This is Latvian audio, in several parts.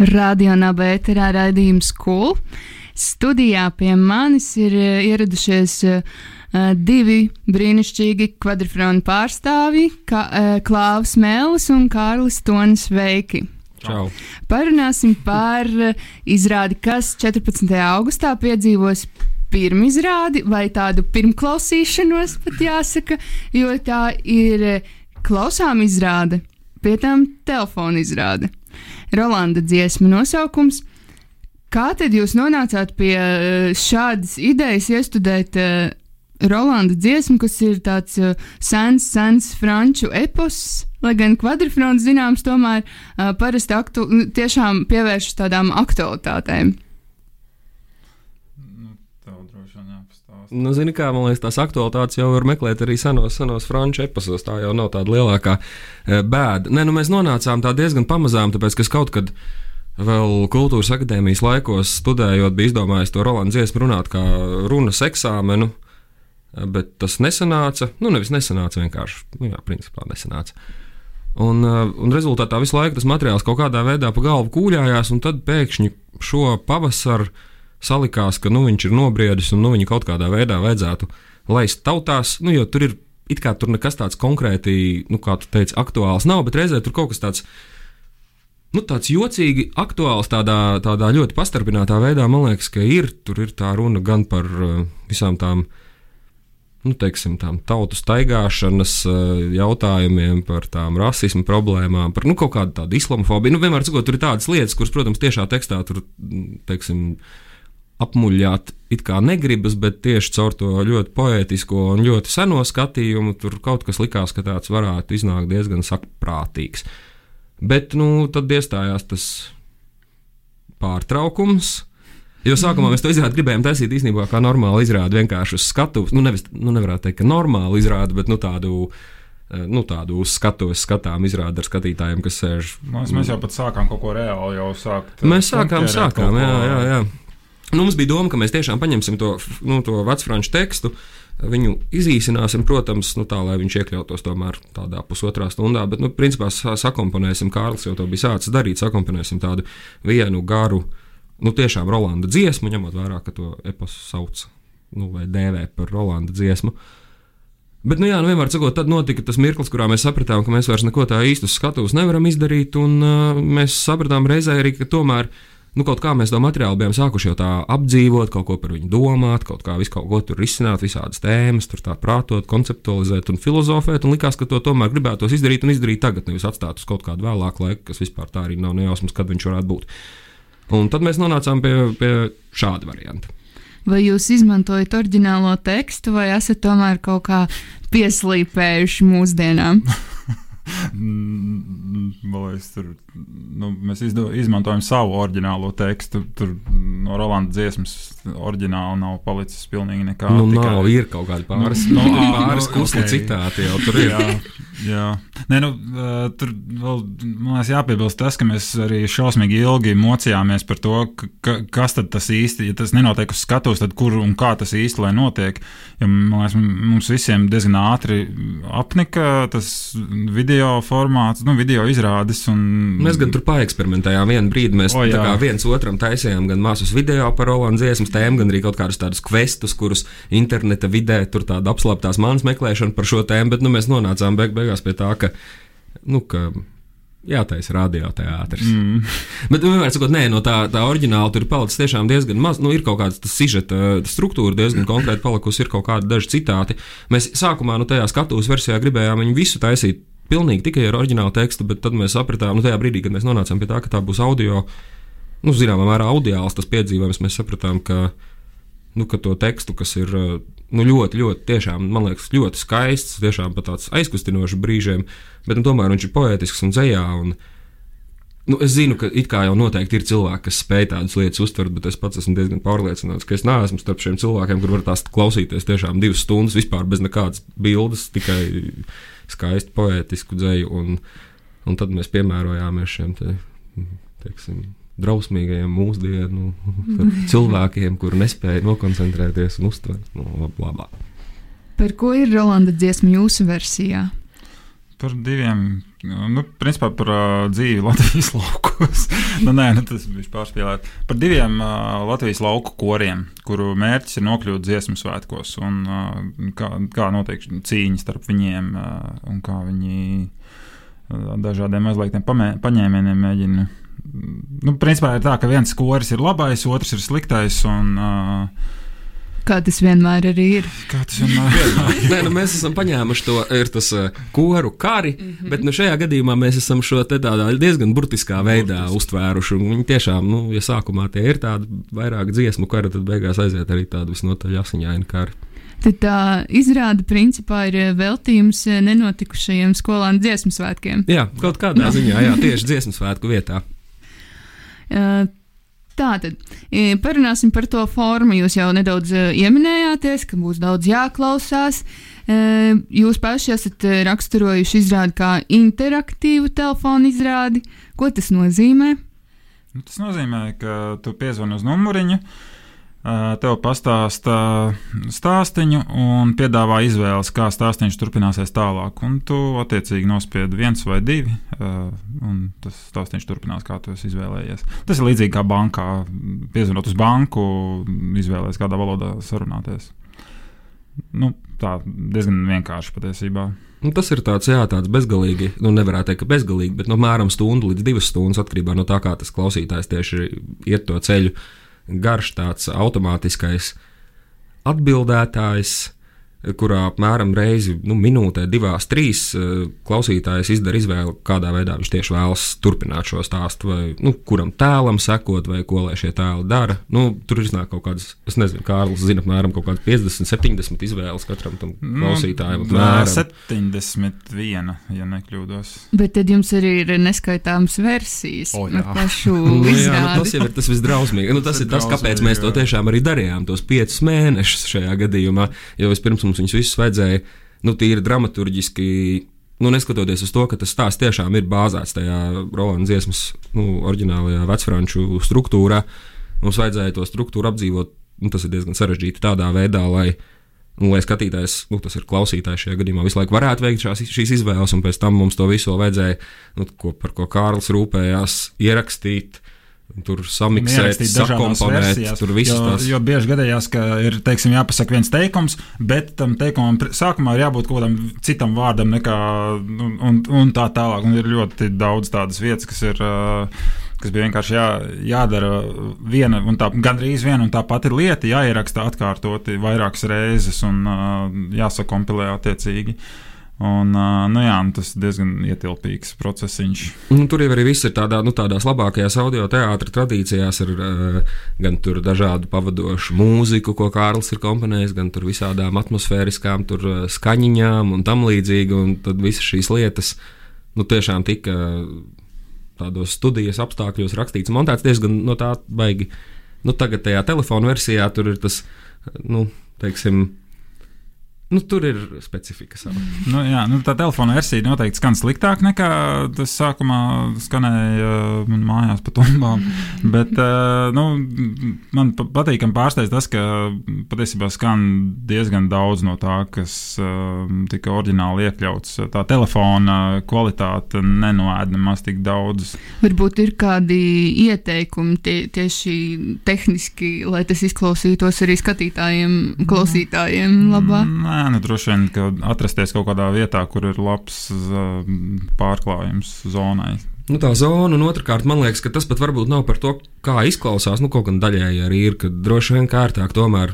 Radio Nabērā raidījums Kul. Studijā pie manis ir eh, ieradušies uh, divi brīnišķīgi kvadrifronu pārstāvji uh, Klāvs Mēlis un Kārlis Tonis Veiki. Čau. Parunāsim par izrādi, kas 14. augustā piedzīvos pirmizrādi vai tādu pirmklausīšanos, pat jāsaka, jo tā ir klausām izrāde, pie tam telefona izrāde. Rolanda dziesmu nosaukums. Kā tad jūs nonācāt pie šādas idejas iestudēt uh, Rolanda dziesmu, kas ir tāds uh, sens, sens franču epos, lai gan kvadrifrons zināms, tomēr uh, parasti aktu, tiešām pievēršas tādām aktualitātēm? Nu, zini, kā man liekas, tās aktualitātes jau var meklēt arī senos, senos franču episodos. Tā jau nav tāda lielākā bēda. Nē, nu mēs nonācām tā diezgan pamazām, tāpēc, ka kaut kad vēl kultūras akadēmijas laikos studējot, biju izdomājis to Rolandu dziesmu runāt kā runas eksāmenu. Bet tas nesanāca. Nu, nevis nesanāca, vienkārši. Nu, jā, principā nesanāca. Un, un rezultātā visu laiku tas materiāls kaut kādā veidā pa galvu kūļājās, un tad pēkšņi šo pavasaru salikās, ka nu, viņš ir nobriedis un nu, viņu kaut kādā veidā vajadzētu laist tautās. Nu, jo tur ir it kā tur nekas tāds konkrēti, nu, kā tu teici, aktuāls nav, bet reizē tur kaut kas tāds. Nu, tāds jocīgi, aktuāls, tādā, tādā ļoti pastarpinātā veidā, man liekas, ka ir. Tur ir tā runa gan par uh, visām tām, nu, teiksim, tām tautu staigāšanas uh, jautājumiem, par tām rasismu problēmām, par nu, kaut kādu tādu islamofobiju. Nu, vienmēr sakot, tur ir tādas lietas, kuras, protams, tiešā tekstā tur, teiksim, apmuļāt it kā negribas, bet tieši caur to ļoti poētisko un ļoti seno skatījumu tur kaut kas likās, ka tāds varētu iznākt diezgan saprātīgs. Bet, nu, tad iestājās tas pārtraukums. Jo sākumā mēs to izrādi gribējām taisīt īstenībā kā normālu izrādi, vienkārši uz skatuves. Nu, nevis, nu, nevarētu teikt, ka normālu izrādi, bet nu, tādu nu, tādu uz skatuves skatām izrādi ar skatītājiem, kas sēž. Mēs, mēs jau pat sākām kaut ko reāli jau sākt. Mēs sākām, sākām, jā, jā, jā. Nu, mums bija doma, ka mēs tiešām paņemsim to, nu, to vecfranču tekstu, viņu izīsināsim, protams, nu, tā, lai viņš iekļautos tomēr tādā pusotrā stundā. Bet, nu, principā, sakomponēsim, Kārlis jau to bija sācis darīt, sakomponēsim tādu vienu garu, nu, tiešām Rolanda dziesmu, ņemot vērā, ka to eposu sauc nu, vai dēvē par Rolanda dziesmu. Bet, nu, jā, nu, vienmēr sakot, tad notika tas mirklis, kurā mēs sapratām, ka mēs vairs neko tā īstu skatuves nevaram izdarīt, un uh, mēs sapratām reizē arī, ka tomēr nu, kaut kā mēs to materiālu bijām sākuši jau tā apdzīvot, kaut ko par viņu domāt, kaut kā visu kaut ko tur risināt, visādas tēmas, tur tā prātot, konceptualizēt un filozofēt. Un likās, ka to tomēr gribētos izdarīt un izdarīt tagad, nevis atstāt uz kaut kādu vēlāku laiku, kas vispār tā arī nav nejausmas, kad viņš varētu būt. Un tad mēs nonācām pie, pie šāda varianta. Vai jūs izmantojat oriģinālo tekstu, vai esat tomēr kaut kā pieslīpējuši mūsdienām? Liekas, tur nu, mēs izdo, izmantojam savu oriģinālo tekstu. Tur no Rolanda dziesmas oriģināli nav palicis pilnīgi nekā. Nu, tikai... nav, ir kaut kādi pāris, Nu, nu, pāris nu, kusli ok. citāti jau tur ir. jā, jā. Nē, nu, tur vēl liekas, jāpiebilst tas, ka mēs arī šausmīgi ilgi mocījāmies par to, ka, ka, kas tad tas īsti, ja tas nenotiek uz skatuves, tad kur un kā tas īsti lai notiek. Man liekas, mums visiem diezgan ātri apnika tas video formāts, nu, video izrādes. Un... Mēs gan tur paeksperimentējām vienu brīdi. Mēs O, kā viens otram taisījām gan mākslas video par Rolandas dziesmas tēmu, gan arī kaut kādus tādus kvestus, kurus interneta vidē tur tāda apslēptās manas meklēšana par šo tēmu, bet nu, mēs nonācām beig beigās pie tā, ka, nu, ka jātaisa radioteātris. Mm. Bet, nu, vienmēr sakot, nē, no tā, tā oriģināla tur ir palicis tiešām diezgan maz. Nu, ir kaut kāda sižeta struktūra diezgan konkrēti palikusi, ir kaut kādi daži citāti. Mēs sākumā, nu, tajā skatuves versijā gribējām viņu visu taisīt pilnīgi tikai ar oriģinālu tekstu, bet tad mēs sapratām, nu, tajā brīdī, kad mēs nonācām pie tā, ka tā būs audio, nu, zināmā mērā audiāls tas piedzīvojums, mēs sapratām, ka, nu, ka to tekstu, kas ir nu, ļoti, ļoti, tiešām, man liekas, ļoti skaists, tiešām pat tāds aizkustinošs brīžiem, bet nu, tomēr viņš ir poētisks un dzējā. Un, Nu, es zinu, ka it kā jau noteikti ir cilvēki, kas spēj tādas lietas uztvert, bet es pats esmu diezgan pārliecināts, ka es neesmu starp šiem cilvēkiem, kur var tās klausīties tiešām divas stundas vispār bez nekādas bildes, tikai skaistu poētisku dzēju. Un, un tad mēs piemērojāmies šiem te, teiksim, drausmīgajiem mūsdienu cilvēkiem, kur nespēja nokoncentrēties un uztvert. Nu, bla, bla. Par ko ir Rolanda dziesma jūsu versijā? Par diviem Nu, principā par uh, dzīvi Latvijas laukos. nu, nē, nu, tas bija pārspīlēts. Par diviem uh, Latvijas lauku koriem, kuru mērķis ir nokļūt dziesmu svētkos. Un, uh, kā, kā notiek cīņa starp viņiem uh, un kā viņi uh, dažādiem aizliegtiem paņēmieniem mēģina. Nu, principā ir tā, ka viens koris ir labais, otrs ir sliktais. Un, uh, Kā tas vienmēr arī ir. Kā tas vienmēr ir? Nē, nu, mēs esam paņēmuši to ir tas uh, koru kari, mm -hmm. bet nu, šajā gadījumā mēs esam šo tādā diezgan burtiskā veidā Burtiski. uztvēruši. Viņi tiešām, nu, ja sākumā tie ir tādi vairāk dziesmu kari, tad beigās aiziet arī tādi visnotaļ asiņaini kari. Tad tā izrāda principā ir veltījums nenotikušajiem skolānu dziesmu svētkiem. Jā, kaut kādā ziņā, jā, tieši dziesmu svētku vietā. Uh, Tātad e, parunāsim par to formu. Jūs jau nedaudz e, ieminējāties, ka būs daudz jāklausās. Jūs paši esat raksturojuši izrādi kā interaktīvu telefonu izrādi. Ko tas nozīmē? Nu, tas nozīmē, ka tu piezvani uz numuriņu, uh, tev pastāsta stāstīņu un piedāvā izvēles, kā stāstījums turpināsies tālāk. Un tu attiecīgi nospiedi viens vai divi, un tas stāstījums turpinās, kā tu izvēlējies. Tas ir līdzīgi kā bankā. Piezvanot uz banku, izvēlēties, kādā valodā sarunāties. Nu, tā diezgan vienkārši patiesībā. Nu, tas ir tāds, jā, tāds bezgalīgi, nu, nevarētu teikt, ka bezgalīgi, bet no nu, mēram stundu līdz divas stundas atkarībā no tā, kā tas klausītājs tieši iet to ceļu. Uh, garš tāds automātiskais atbildētājs, kurā apmēram reizi nu, minūtē, divās, trīs eh, klausītājs izdara izvēli, kādā veidā viņš tieši vēlas turpināt šo stāstu, vai nu, kuram tēlam sekot, vai ko lai šie tēli dara. Nu, tur iznāk kaut kādas, es nezinu, Kārlis zina apmēram 50, 70 izvēles katram tam nu, klausītājam. Nu, apmēram. 71, ja nekļūdos. Bet tad jums arī ir neskaitāmas versijas oh, no pašu nu, jā, nu, tas jau ir tas visdrausmīgākais. Nu, tas, tas ir tas, kāpēc mēs to tiešām arī darījām tos piecus mēnešus šajā gadījumā. Jo vispirms mums viņus visus vajadzēja, nu, tīri dramaturgiski. Nu, neskatoties uz to, ka tas stāsts tiešām ir bāzēts tajā Rolandas dziesmas, nu, oriģinālajā vecfranču struktūrā, mums vajadzēja to struktūru apdzīvot. Nu, tas ir diezgan sarežģīti tādā veidā, lai, nu, lai skatītājs, nu, tas ir klausītājs šajā gadījumā, visu laiku varētu veikt šās, šīs izvēles, un pēc tam mums to visu vajadzēja, nu, ko, par ko Kārlis rūpējās, ierakstīt, Tur samiksēt, sakomponēt, tur viss tas. Jo bieži gadījās, ka ir, teiksim, jāpasaka viens teikums, bet tam teikumam sākumā ir jābūt kaut kādam citam vārdam nekā, un, un, un tā tālāk. Un ir ļoti daudz tādas vietas, kas ir. Kas bija vienkārši jā, jādara viena un tā, gandrīz viena un tā pati lieta, jāieraksta atkārtoti vairākas reizes un uh, jāsakompilē attiecīgi. Uh, Un, nu jā, nu tas ir diezgan ietilpīgs procesiņš. Nu, tur jau arī viss ir tādā, nu, tādās labākajās audio teātras tradīcijās, ar gan dažādu pavadošu mūziku, ko Kārlis ir komponējis, gan visādām atmosfēriskām tur, skaņiņām un tam līdzīgi. Un tad visas šīs lietas nu, tiešām tika tādos studijas apstākļos rakstīts, montēts diezgan no tā baigi. Nu, tagad tajā telefona versijā tur ir tas, nu, teiksim, Nu, tur ir specifika. Sava. Nu, jā, nu, tā telefona versija noteikti skan sliktāk nekā tas sākumā skanēja uh, mājās pa tumbām. Bet uh, nu, man patīkami pārsteidz tas, ka patiesībā skan diezgan daudz no tā, kas uh, tika oriģināli iekļauts. Tā telefona kvalitāte nenoēda nemaz tik daudz. Varbūt ir kādi ieteikumi tie, tieši tehniski, lai tas izklausītos arī skatītājiem, klausītājiem labāk. Nē, Nē, nu, droši vien, ka atrasties kaut kādā vietā, kur ir labs pārklājums zonai. Nu, tā zona, un otrkārt, man liekas, ka tas pat varbūt nav par to, kā izklausās. Nu, kaut gan daļēji arī ir, ka droši vien kārtāk tomēr,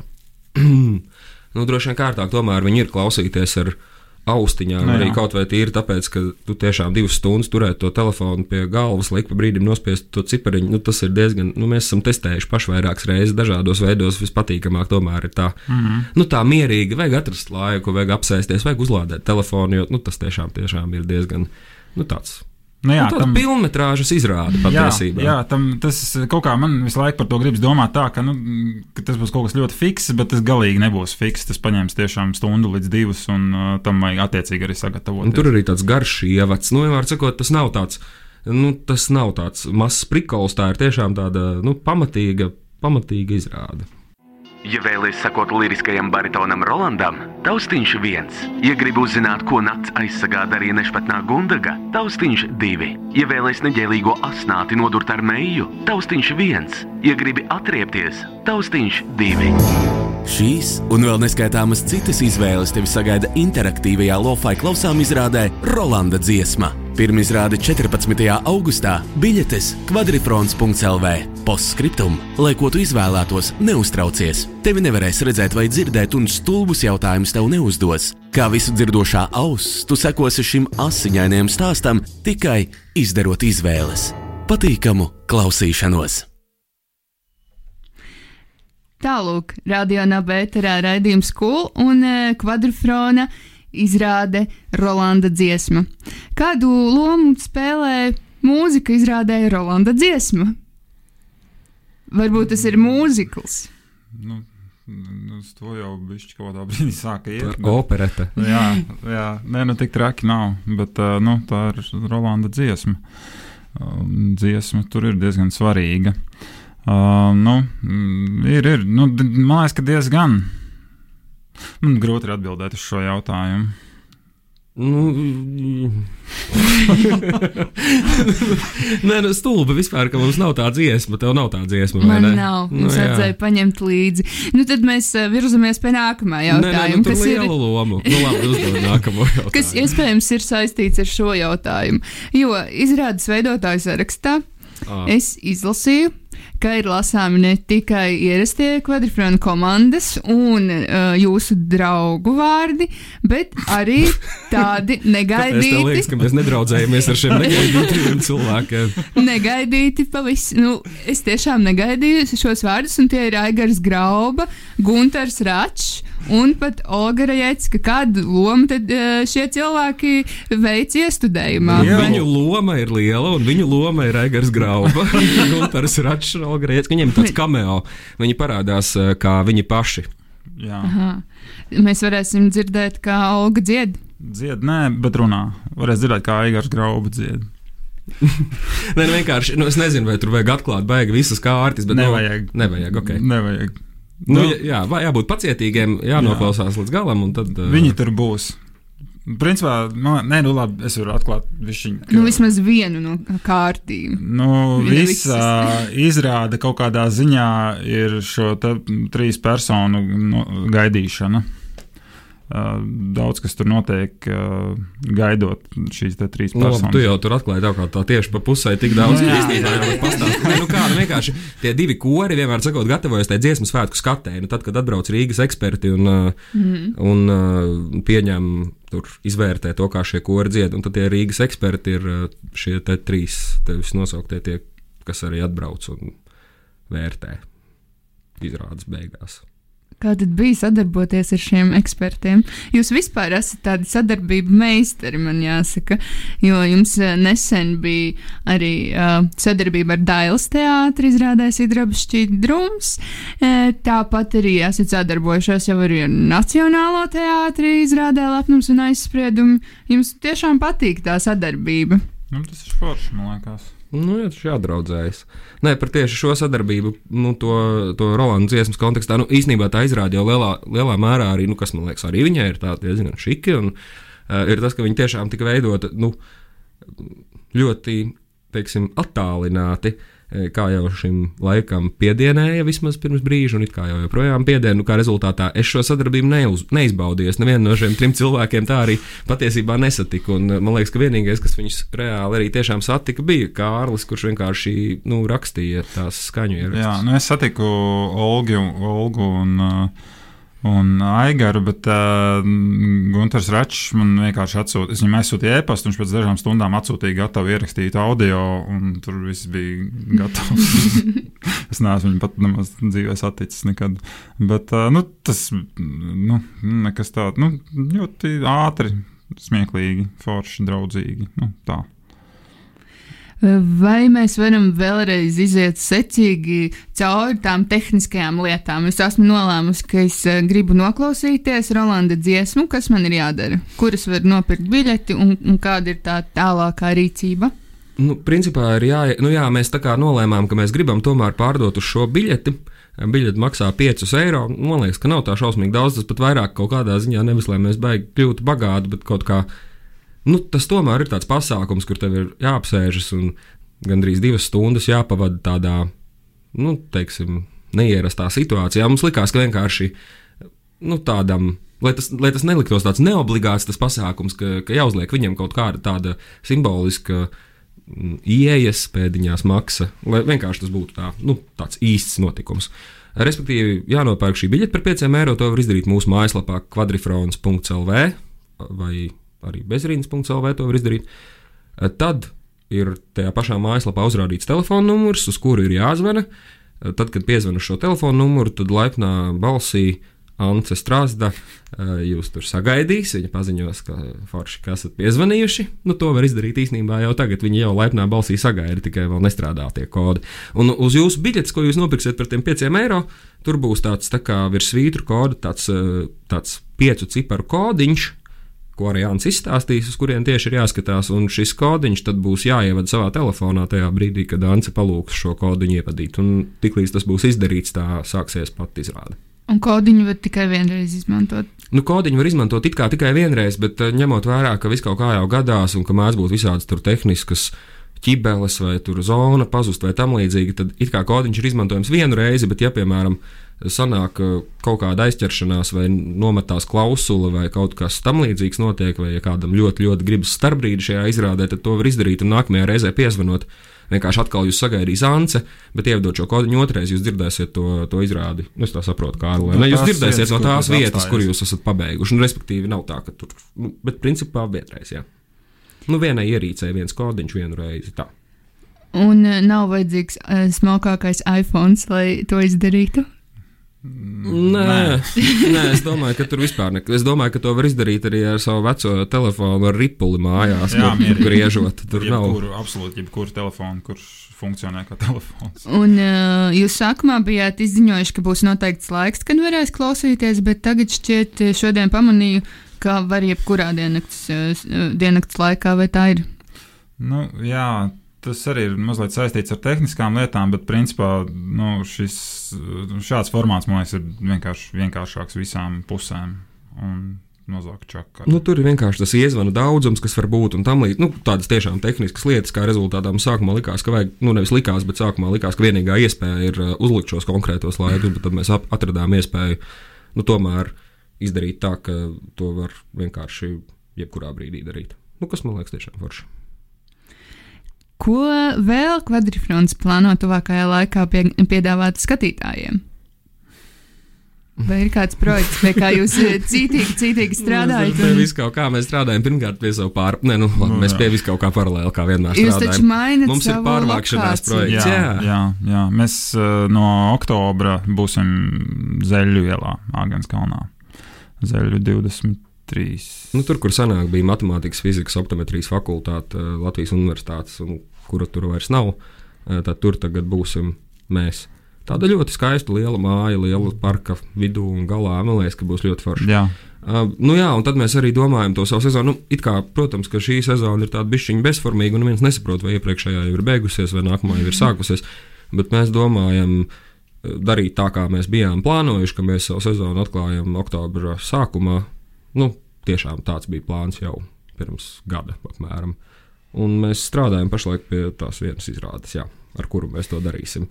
nu, droši vien kārtāk tomēr viņi ir klausīties ar viņu austiņām. No, nu arī kaut vai tīri tāpēc, ka tu tiešām divas stundas turēt to telefonu pie galvas, likt pa brīdim nospiest to cipariņu. Nu, tas ir diezgan, nu, mēs esam testējuši paši vairākas reizes, dažādos veidos. Vispatīkamāk tomēr ir tā, mm -hmm. nu, tā mierīgi, vajag atrast laiku, vajag apsēsties, vajag uzlādēt telefonu, jo nu, tas tiešām, tiešām ir diezgan nu, tāds Nu, jā, nu, tam ir pilnmetrāžas izrāde patiesībā. Jā, jā tam, tas kaut kā man visu laiku par to gribas domāt tā, ka, nu, ka tas būs kaut kas ļoti fiks, bet tas galīgi nebūs fiks. Tas paņems tiešām stundu līdz divas, un uh, tam vajag attiecīgi arī sagatavot. Tur arī tāds garš ievads. Nu, vienmēr sakot, tas nav tāds. Nu, tas nav tāds mazs prikols, tā ir tiešām tāda nu, pamatīga, pamatīga izrāde. Ja vēlaties sekot liriskajam baritonam Rolandam, taustiņš viens. Ja gribi uzzināt, ko nakts aizsagāda arī nešpatnā gundaga, taustiņš divi. Ja vēlaties neģēlīgo asnāti nodurt ar meiju, taustiņš viens. Ja gribi atriepties, taustiņš divi. Šīs un vēl neskaitāmas citas izvēles tevi sagaida interaktīvajā lofai klausām izrādē Rolanda dziesma. Pirmizrāde 14. augustā biļetes kvadrifrons.lv. Postscriptum, lai ko tu izvēlētos, neuztraucies. Tevi nevarēs redzēt vai dzirdēt, un stulbus jautājumus tev neuzdos. Kā visu dzirdošā auss, tu sekosi šim asiņainajam stāstam tikai izdarot izvēles. Patīkamu klausīšanos! Tālāk, radio nabērā raidījums Kul un kvadrifrona. Uh, izrāde Rolanda dziesma. Kādu lomu spēlē mūzika izrādē Rolanda dziesma? Varbūt tas ir mūzikls. Nu. Nu, uz to jau bija kaut kādā brīdī sāka iet. Bet, operete. Jā, jā, nē, nu tik traki nav, bet nu, tā ir Rolanda dziesma. Dziesma tur ir diezgan svarīga. Uh, nu, ir, ir, nu, man liekas, ka diezgan. Man grūti ir atbildēt uz šo jautājumu. Nu, Nē, nu, stulbi vispār, ka mums nav tā dziesma. Tev nav tā dziesma. Man nav. Nu, es vajadzēja paņemt līdzi. Nu, tad mēs uh, virzamies pie nākamā jautājuma. Nē, nē, nu, kas ir lomu? Nu, labi, uzdod nākamo jautājumu. Kas iespējams ir saistīts ar šo jautājumu. Jo izrādes veidotāju sarakstā ah. es izlasīju ka ir lasāmi ne tikai ierastie kvadrifrāna komandas un uh, jūsu draugu vārdi, bet arī tādi negaidīti. Man liekas, ka mēs nedraudzējamies ar šiem negaidītiem cilvēkiem. negaidīti pavisam. Nu, es tiešām negaidīju šos vārdus, un tie ir Aigars Grauba, Gunters Račs un pat Olga Rajecka. Kādu lomu tad uh, šie cilvēki veic iestudējumā? Jā. Viņu loma ir liela, un viņu loma ir Aigars Grauba, Gunters Račs un Olga Rajecka. Viņiem tāds cameo. Viņi parādās uh, kā viņi paši. Mēs varēsim dzirdēt, kā Olga dzied. Dzied, nē, bet runā. Varēs dzirdēt, kā Aigars Grauba dzied. nē, nu vienkārši, nu, es nezinu, vai tur vajag atklāt baigi visas kārtas, bet nevajag. Nu, nevajag, ok. Nevajag. Nu, nu, jā, jābūt pacietīgiem, jānoklausās jā. līdz galam. Tad, uh... Viņi tur būs. Principā, man, nē, nu labi, es varu atklāt višķiņu. Ka, nu, vismaz vienu no kārtīm. Nu, visa izrāda kaut kādā ziņā ir šo trīs personu no, gaidīšana. Daudz kas tur notiek, gaidot šīs trīs nu, personas. Tu jau tur atklāji tā, tā tieši pa pusē, tik daudz īstenībā jau pastāstīt. Nu, kā, nu, vienkārši tie divi kori vienmēr sakot, gatavojas tai dziesmu svētku skatē. Nu, tad, kad atbrauc Rīgas eksperti un, mm. un pieņem, tur izvērtē to, kā šie kori dzied, un tad tie Rīgas eksperti ir šie trīs tevis nosauktie, tie, kas arī atbrauc un vērtē izrādes beigās. Kā tad bija sadarboties ar šiem ekspertiem? Jūs vispār esat tādi sadarbību meistari, man jāsaka, jo jums eh, nesen bija arī uh, sadarbība ar Dailas teātri, izrādājis Idrabas šķīdrums. E, tāpat arī esat sadarbojušies jau arī ar Nacionālo teātri, izrādē lepnums un aizspriedumi. Jums tiešām patīk tā sadarbība. Nu, tas ir forši, man liekas. Nu, jā, tas ir jādraudzējas. Nē, par tieši šo sadarbību, nu, to, to Rolandas dziesmas kontekstā, nu, īstenībā tā izrādīja lielā, lielā mērā arī, nu, kas man liekas, arī viņai ir tādi diezgan šiki. Un, uh, ir tas, ka viņi tiešām tika veidoti nu, ļoti, teiksim, attālināti. Uh, kā jau šim laikam piedienēja vismaz pirms brīža, un it kā jau joprojām piediena. Nu, kā rezultātā es šo sadarbību neuz, neizbaudīju. Es nevienu no šiem trim cilvēkiem tā arī patiesībā nesatiku. Un, man liekas, ka vienīgais, kas viņus reāli arī tiešām satika, bija Kārlis, kurš vienkārši nu, rakstīja tās skaņu ierakstus. Jā, nu es satiku Olgu, Olgu un. Uh, un Aigaru, bet uh, Gunārs Račs man vienkārši atsūtīja, es viņam aizsūtīju e-pastu, viņš pēc dažām stundām atsūtīja gatavu ierakstīt audio, un tur viss bija gatavs. es neesmu viņu pat nemaz dzīvē saticis nekad. Bet uh, nu, tas nu, nekas tāds nu, ļoti ātri, smieklīgi, forši, draudzīgi. Nu, tā. Vai mēs varam vēlreiz iziet secīgi cauri tām tehniskajām lietām? Es esmu nolēmusi, ka es eh, gribu noklausīties Rolanda dziesmu, kas man ir jādara, kuras var nopirkt biļeti un, un kāda ir tā tālākā rīcība. Nu, principā ir jā, nu jā, mēs tā kā nolēmām, ka mēs gribam tomēr pārdot uz šo biļeti. Biļete maksā 5 eiro. Man liekas, ka nav tā šausmīgi daudz. Tas pat vairāk kaut kādā ziņā nevis, lai mēs beigtu kļūt bagāti, bet kaut kā nu, tas tomēr ir tāds pasākums, kur tev ir jāapsēžas un gandrīz divas stundas jāpavada tādā, nu, teiksim, neierastā situācijā. Mums likās, ka vienkārši nu, tādam. Lai tas, lai tas neliktos tāds neobligāts tas pasākums, ka, ka jāuzliek viņam kaut kāda tāda simboliska mm, ieejas pēdiņās maksa, lai vienkārši tas būtu tā, nu, tāds īsts notikums. Respektīvi, jānopērk šī biļete par 5 eiro. To var izdarīt mūsu mājaslapā quadrifrons.lv vai arī bezrīnas.lv to var izdarīt. Eh, tad ir tajā pašā mājaslapā uzrādīts telefona numurs, uz kuru ir jāzvana. Eh, tad, kad piezvanu šo telefona numuru, tad laipnā balsī Ance Strāzda eh, jūs tur sagaidīs. Viņa paziņos, ka forši, ka esat piezvanījuši. Nu, to var izdarīt īstenībā jau tagad. Viņa jau laipnā balsī sagaida, tikai vēl nestrādā tie kodi. Un uz jūsu biļetes, ko jūs nopirksiet par tiem pieciem eiro, tur būs tāds tā kā virs svītru koda, tāds, tāds piecu ciparu kodiņš ko arī Jānis izstāstīs, uz kurien tieši ir jāskatās. Un šis kodiņš tad būs jāievada savā telefonā tajā brīdī, kad Ance palūgs šo kodiņu ievadīt. Un tiklīdz tas būs izdarīts, tā sāksies pat izrāde. Un kodiņu var tikai vienreiz izmantot. Nu, kodiņu var izmantot it kā tikai vienreiz, bet eh, ņemot vērā, ka viss kaut kā jau gadās un ka mēdz būt visādas tur tehniskas ķibeles vai tur zona pazust vai tam līdzīgi, tad it kā kodiņš ir izmantojams vienu reizi, bet ja, piemēram, sanāk kaut kāda aizķeršanās, vai nometās klausula, vai kaut kas tamlīdzīgs notiek, vai ja kādam ļoti, ļoti gribas starpbrīdi šajā izrādē, tad to var izdarīt un nākamajā reizē piezvanot. Vienkārši atkal jūs sagaidīs Ance, bet ievadot šo kodiņu otrais, jūs dzirdēsiet to, to izrādi. Nu, es tā saprotu, kā ar Lēnu. Jūs dzirdēsiet vietas, no tās vietas, apstājas. kur jūs esat pabeiguši. Un, respektīvi, nav tā, ka tur, nu, bet principā vienreiz, jā. Nu, vienai ierīcei viens kodiņš vienu reizi. Tā. Un nav vajadzīgs uh, smalkākais iPhone, lai to izdarītu. Nē, nē, es domāju, ka tur vispār neko. Es domāju, ka to var izdarīt arī ar savu veco telefonu, ar ripuli mājās, Jā, kur griežot. Tur jebkuru, nav absolūti jebkuru telefonu, kurš funkcionē kā telefons. Un uh, jūs sākumā bijāt izziņojuši, ka būs noteikts laiks, kad varēs klausīties, bet tagad šķiet, šodien pamanīju, ka var jebkurā diennakts, uh, diennakts laikā, vai tā ir? Nu, jā, tas arī ir mazliet saistīts ar tehniskām lietām, bet principā nu, šis, šāds formāts man liekas ir vienkārši vienkāršāks visām pusēm. Nu, tur ir vienkārši tas iezvanu daudzums, kas var būt un tam līdzīgi. Nu, tādas tiešām tehniskas lietas, kā rezultātā mums sākumā likās, ka vajag, nu, nevis likās, bet sākumā likās, ka vienīgā iespēja ir uh, uzlikt šos konkrētos laikus, bet tad mēs atradām iespēju nu, tomēr izdarīt tā, ka to var vienkārši jebkurā brīdī darīt. Nu, kas man liekas tiešām forši. Ko vēl kvadrifrons plāno tuvākajā laikā pie, piedāvāt skatītājiem? Vai ir kāds projekts, pie kā jūs eh, cītīgi, nu, cītīgi strādājat? Pie vis kaut kā mēs strādājam. Pirmkārt, pie savu pār... Nē, nu, labi, no, mēs pie vis kaut kā paralēli, kā vienmēr jūs strādājam. Jūs taču mainat Mums savu ir pārvākšanās lokāciju. projekts. Jā, jā. jā, jā. Mēs eh, no oktobra būsim Zeļu ielā, Āgānskalnā. Zeļu 20 trīs. Nu, tur, kur senāk bija matemātikas, fizikas, optometrijas fakultāte eh, Latvijas universitātes, un kura tur vairs nav, eh, tad tur tagad būsim mēs. Tāda ļoti skaista liela māja, liela parka vidū un galā. Man liekas, ka būs ļoti forši. Jā. Uh, nu jā, un tad mēs arī domājam to savu sezonu. Nu, kā, protams, ka šī sezona ir tāda bišķiņa bezformīga, un neviens nesaprot, vai iepriekšējā jau ir beigusies, vai nākamā jau ir sākusies. Bet mēs domājam, uh, darīt tā, kā mēs bijām plānojuši, ka mēs savu sezonu atklājam oktobra sākumā, Nu, tiešām tāds bija plāns jau pirms gada apmēram. Un mēs strādājam pašlaik pie tās vienas izrādes, jā, ar kuru mēs to darīsim.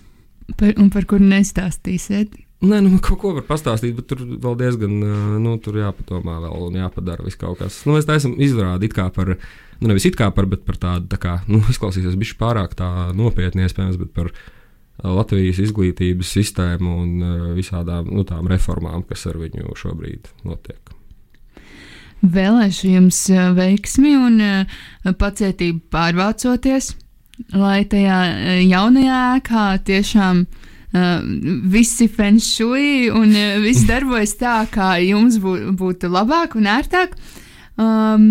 Par, un par kuru nestāstīsiet? Nē, nu, kaut ko var pastāstīt, bet tur vēl diezgan, nu, tur jāpadomā vēl un jāpadara viss kaut kas. Nu, mēs taisam izrādi it kā par, nu, nevis it kā par, bet par tādu, tā kā, nu, izklausīsies bišķi pārāk tā nopietni iespējams, bet par Latvijas izglītības sistēmu un visādām, nu, tām reformām, kas ar viņu šobrīd notiek. Vēlēšu jums veiksmi un pacietību pārvācoties lai tajā e, jaunajā ēkā tiešām uh, visi fenšui un viss darbojas tā, kā jums bū, būtu labāk un ērtāk. Um,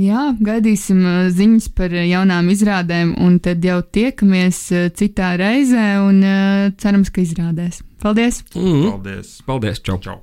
Jā, gaidīsim ziņas par jaunām izrādēm, un tad jau tiekamies citā reizē, un cerams, ka izrādēs. Paldies! Mm. Paldies! Paldies! Čau! Čau.